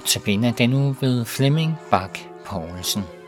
Notabene den uge ved Flemming Bak Poulsen.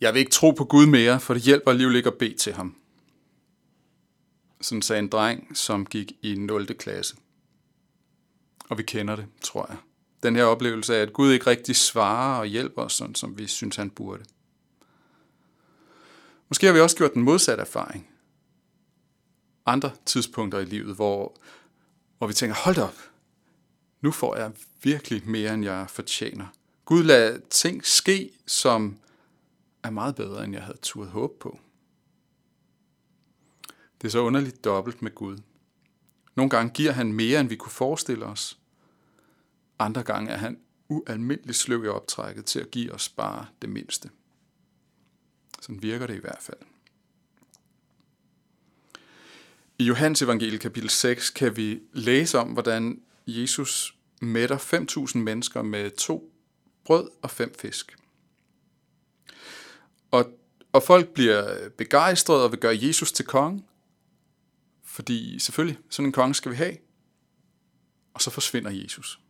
Jeg vil ikke tro på Gud mere, for det hjælper alligevel ikke at bede til ham. Sådan sagde en dreng, som gik i 0. klasse. Og vi kender det, tror jeg. Den her oplevelse af, at Gud ikke rigtig svarer og hjælper os, sådan som vi synes, han burde. Måske har vi også gjort den modsatte erfaring. Andre tidspunkter i livet, hvor, hvor vi tænker, hold op, nu får jeg virkelig mere, end jeg fortjener. Gud lader ting ske, som er meget bedre, end jeg havde turet håbe på. Det er så underligt dobbelt med Gud. Nogle gange giver han mere, end vi kunne forestille os. Andre gange er han ualmindeligt sløv i optrækket til at give os bare det mindste. Sådan virker det i hvert fald. I Johannes evangelie kapitel 6 kan vi læse om, hvordan Jesus mætter 5.000 mennesker med to brød og fem fisk. Og, og folk bliver begejstrede og vil gøre Jesus til konge. Fordi selvfølgelig, sådan en konge skal vi have. Og så forsvinder Jesus.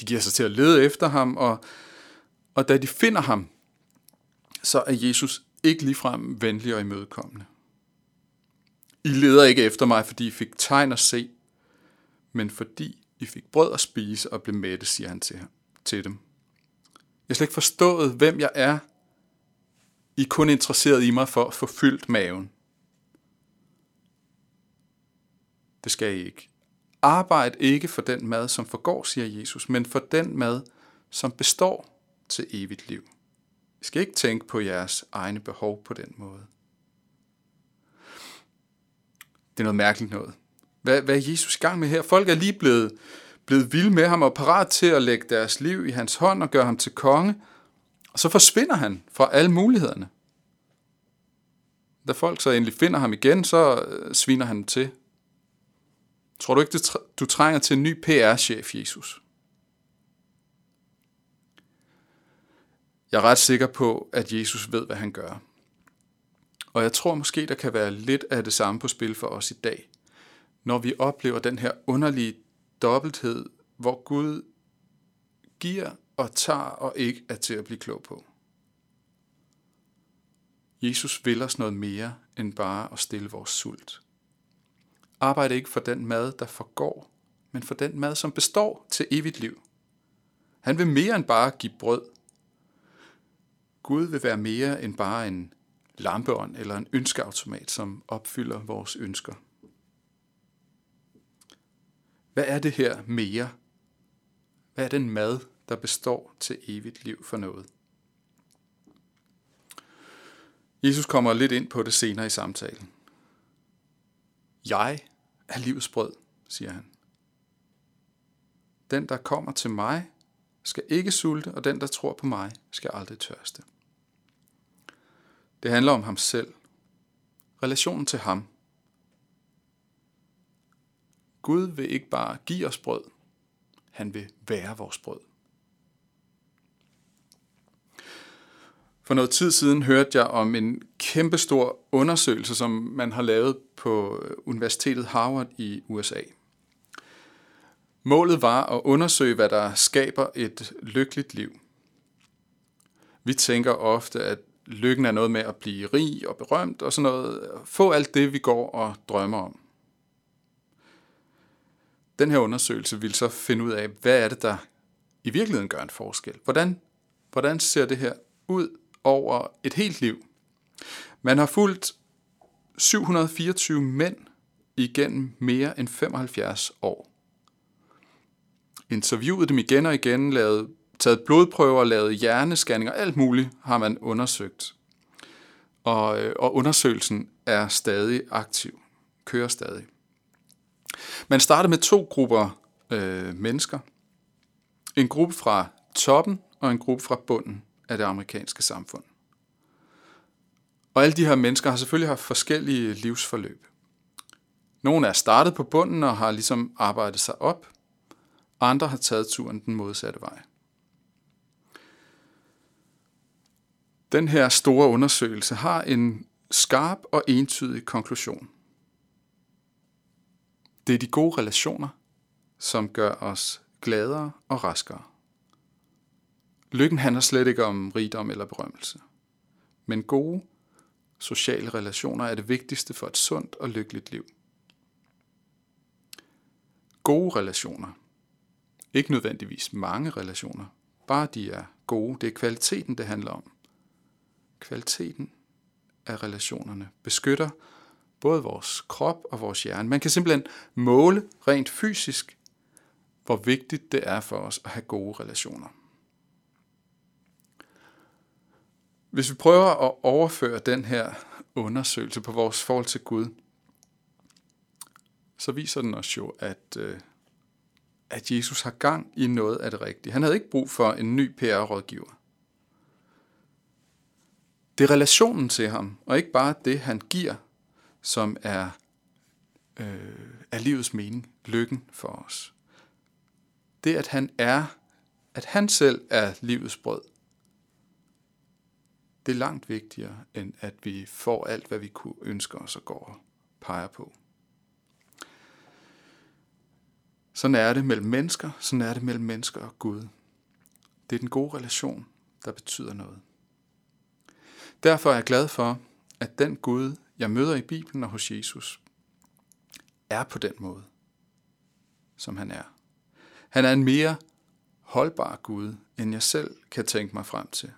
De giver sig til at lede efter ham, og, og da de finder ham, så er Jesus ikke ligefrem venlig og imødekommende. I leder ikke efter mig, fordi I fik tegn at se, men fordi I fik brød at spise og blev mætte, siger han til, til dem. Jeg har slet ikke forstået, hvem jeg er. I er kun interesseret i mig for at få fyldt maven. Det skal I ikke. Arbejd ikke for den mad, som forgår, siger Jesus, men for den mad, som består til evigt liv. I skal ikke tænke på jeres egne behov på den måde. Det er noget mærkeligt noget. Hvad, hvad er Jesus i gang med her? Folk er lige blevet, blevet vilde med ham og parat til at lægge deres liv i hans hånd og gøre ham til konge. Og så forsvinder han fra alle mulighederne. Da folk så endelig finder ham igen, så øh, sviner han til. Tror du ikke, du trænger til en ny PR-chef, Jesus? Jeg er ret sikker på, at Jesus ved, hvad han gør. Og jeg tror måske, der kan være lidt af det samme på spil for os i dag, når vi oplever den her underlige dobbelthed, hvor Gud giver og tager og ikke er til at blive klog på. Jesus vil os noget mere end bare at stille vores sult. Arbejd ikke for den mad, der forgår, men for den mad, som består til evigt liv. Han vil mere end bare give brød. Gud vil være mere end bare en lampeånd eller en ønskeautomat, som opfylder vores ønsker. Hvad er det her mere? Hvad er den mad, der består til evigt liv for noget? Jesus kommer lidt ind på det senere i samtalen. Jeg er livets brød, siger han. Den, der kommer til mig, skal ikke sulte, og den, der tror på mig, skal aldrig tørste. Det handler om ham selv. Relationen til ham. Gud vil ikke bare give os brød, han vil være vores brød. For noget tid siden hørte jeg om en kæmpestor undersøgelse, som man har lavet på øh, Universitetet Harvard i USA. Målet var at undersøge, hvad der skaber et lykkeligt liv. Vi tænker ofte, at lykken er noget med at blive rig og berømt og sådan noget. Få alt det, vi går og drømmer om. Den her undersøgelse vil så finde ud af, hvad er det, der i virkeligheden gør en forskel. Hvordan, hvordan ser det her ud over et helt liv? Man har fulgt 724 mænd igennem mere end 75 år. Interviewet dem igen og igen, lavet taget blodprøver, lavet hjernescanninger, alt muligt har man undersøgt. Og, øh, og undersøgelsen er stadig aktiv, kører stadig. Man startede med to grupper øh, mennesker. En gruppe fra toppen og en gruppe fra bunden af det amerikanske samfund. Og alle de her mennesker har selvfølgelig haft forskellige livsforløb. Nogle er startet på bunden og har ligesom arbejdet sig op. Andre har taget turen den modsatte vej. Den her store undersøgelse har en skarp og entydig konklusion. Det er de gode relationer, som gør os gladere og raskere. Lykken handler slet ikke om rigdom eller berømmelse. Men gode sociale relationer er det vigtigste for et sundt og lykkeligt liv. Gode relationer. Ikke nødvendigvis mange relationer. Bare de er gode. Det er kvaliteten, det handler om kvaliteten af relationerne, beskytter både vores krop og vores hjerne. Man kan simpelthen måle rent fysisk, hvor vigtigt det er for os at have gode relationer. Hvis vi prøver at overføre den her undersøgelse på vores forhold til Gud, så viser den os jo, at, øh, at Jesus har gang i noget af det rigtige. Han havde ikke brug for en ny PR-rådgiver. Det er relationen til ham, og ikke bare det, han giver, som er, øh, er livets mening, lykken for os. Det, at han er, at han selv er livets brød, det er langt vigtigere, end at vi får alt, hvad vi kunne ønske os og går og peger på. Sådan er det mellem mennesker, sådan er det mellem mennesker og Gud. Det er den gode relation, der betyder noget. Derfor er jeg glad for, at den Gud, jeg møder i Bibelen og hos Jesus, er på den måde, som han er. Han er en mere holdbar Gud, end jeg selv kan tænke mig frem til.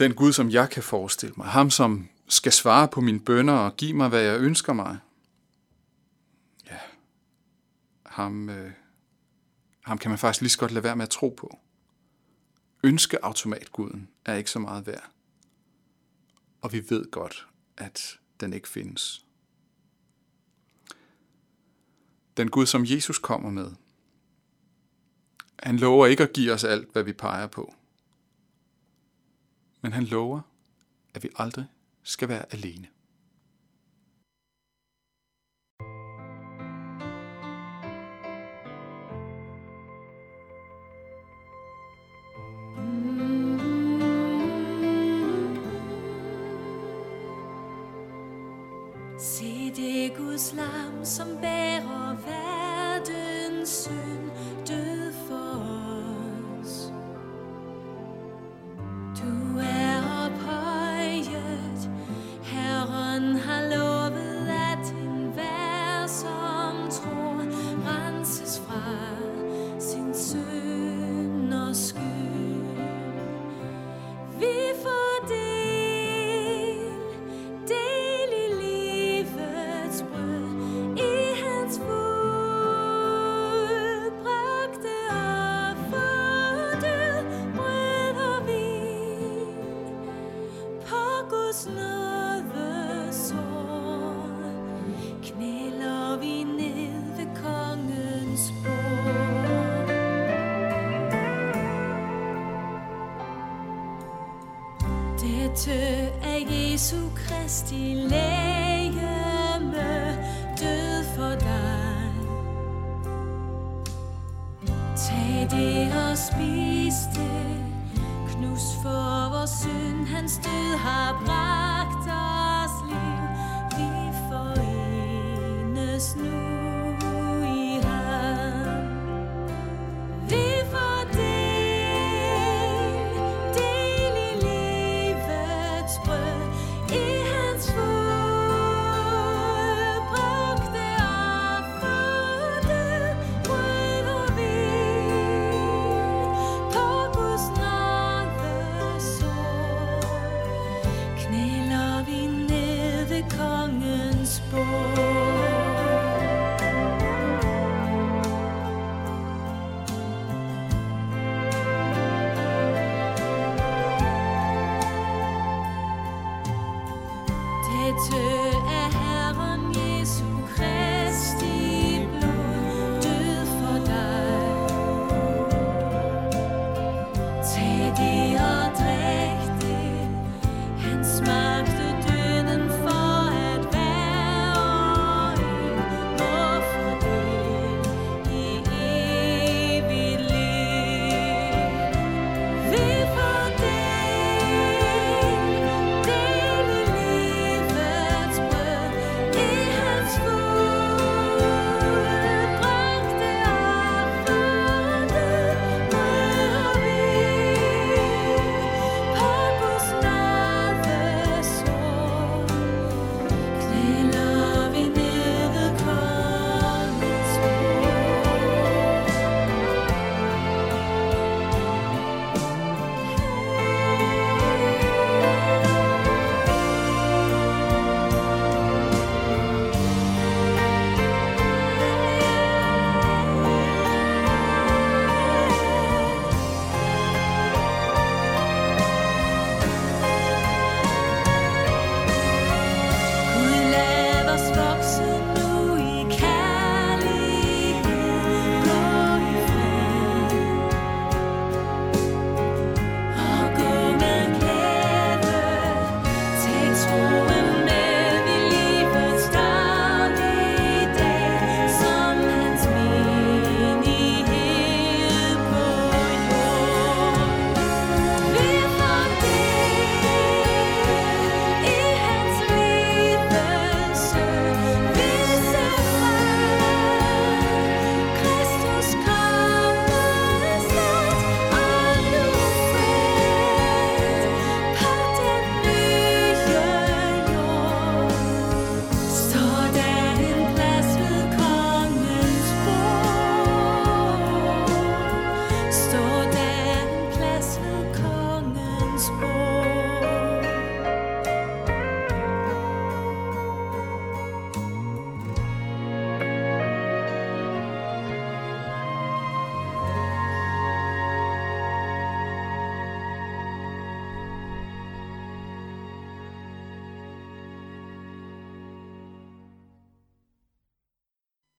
Den Gud, som jeg kan forestille mig. Ham, som skal svare på mine bønder og give mig, hvad jeg ønsker mig. Ja, ham, øh, ham kan man faktisk lige så godt lade være med at tro på. Ønskeautomatguden er ikke så meget værd. Og vi ved godt, at den ikke findes. Den Gud, som Jesus kommer med, han lover ikke at give os alt, hvad vi peger på. Men han lover, at vi aldrig skal være alene. Jesu Kristi lægeme død for dig. Tag det og spis det, knus for vores synd, hans død har bragt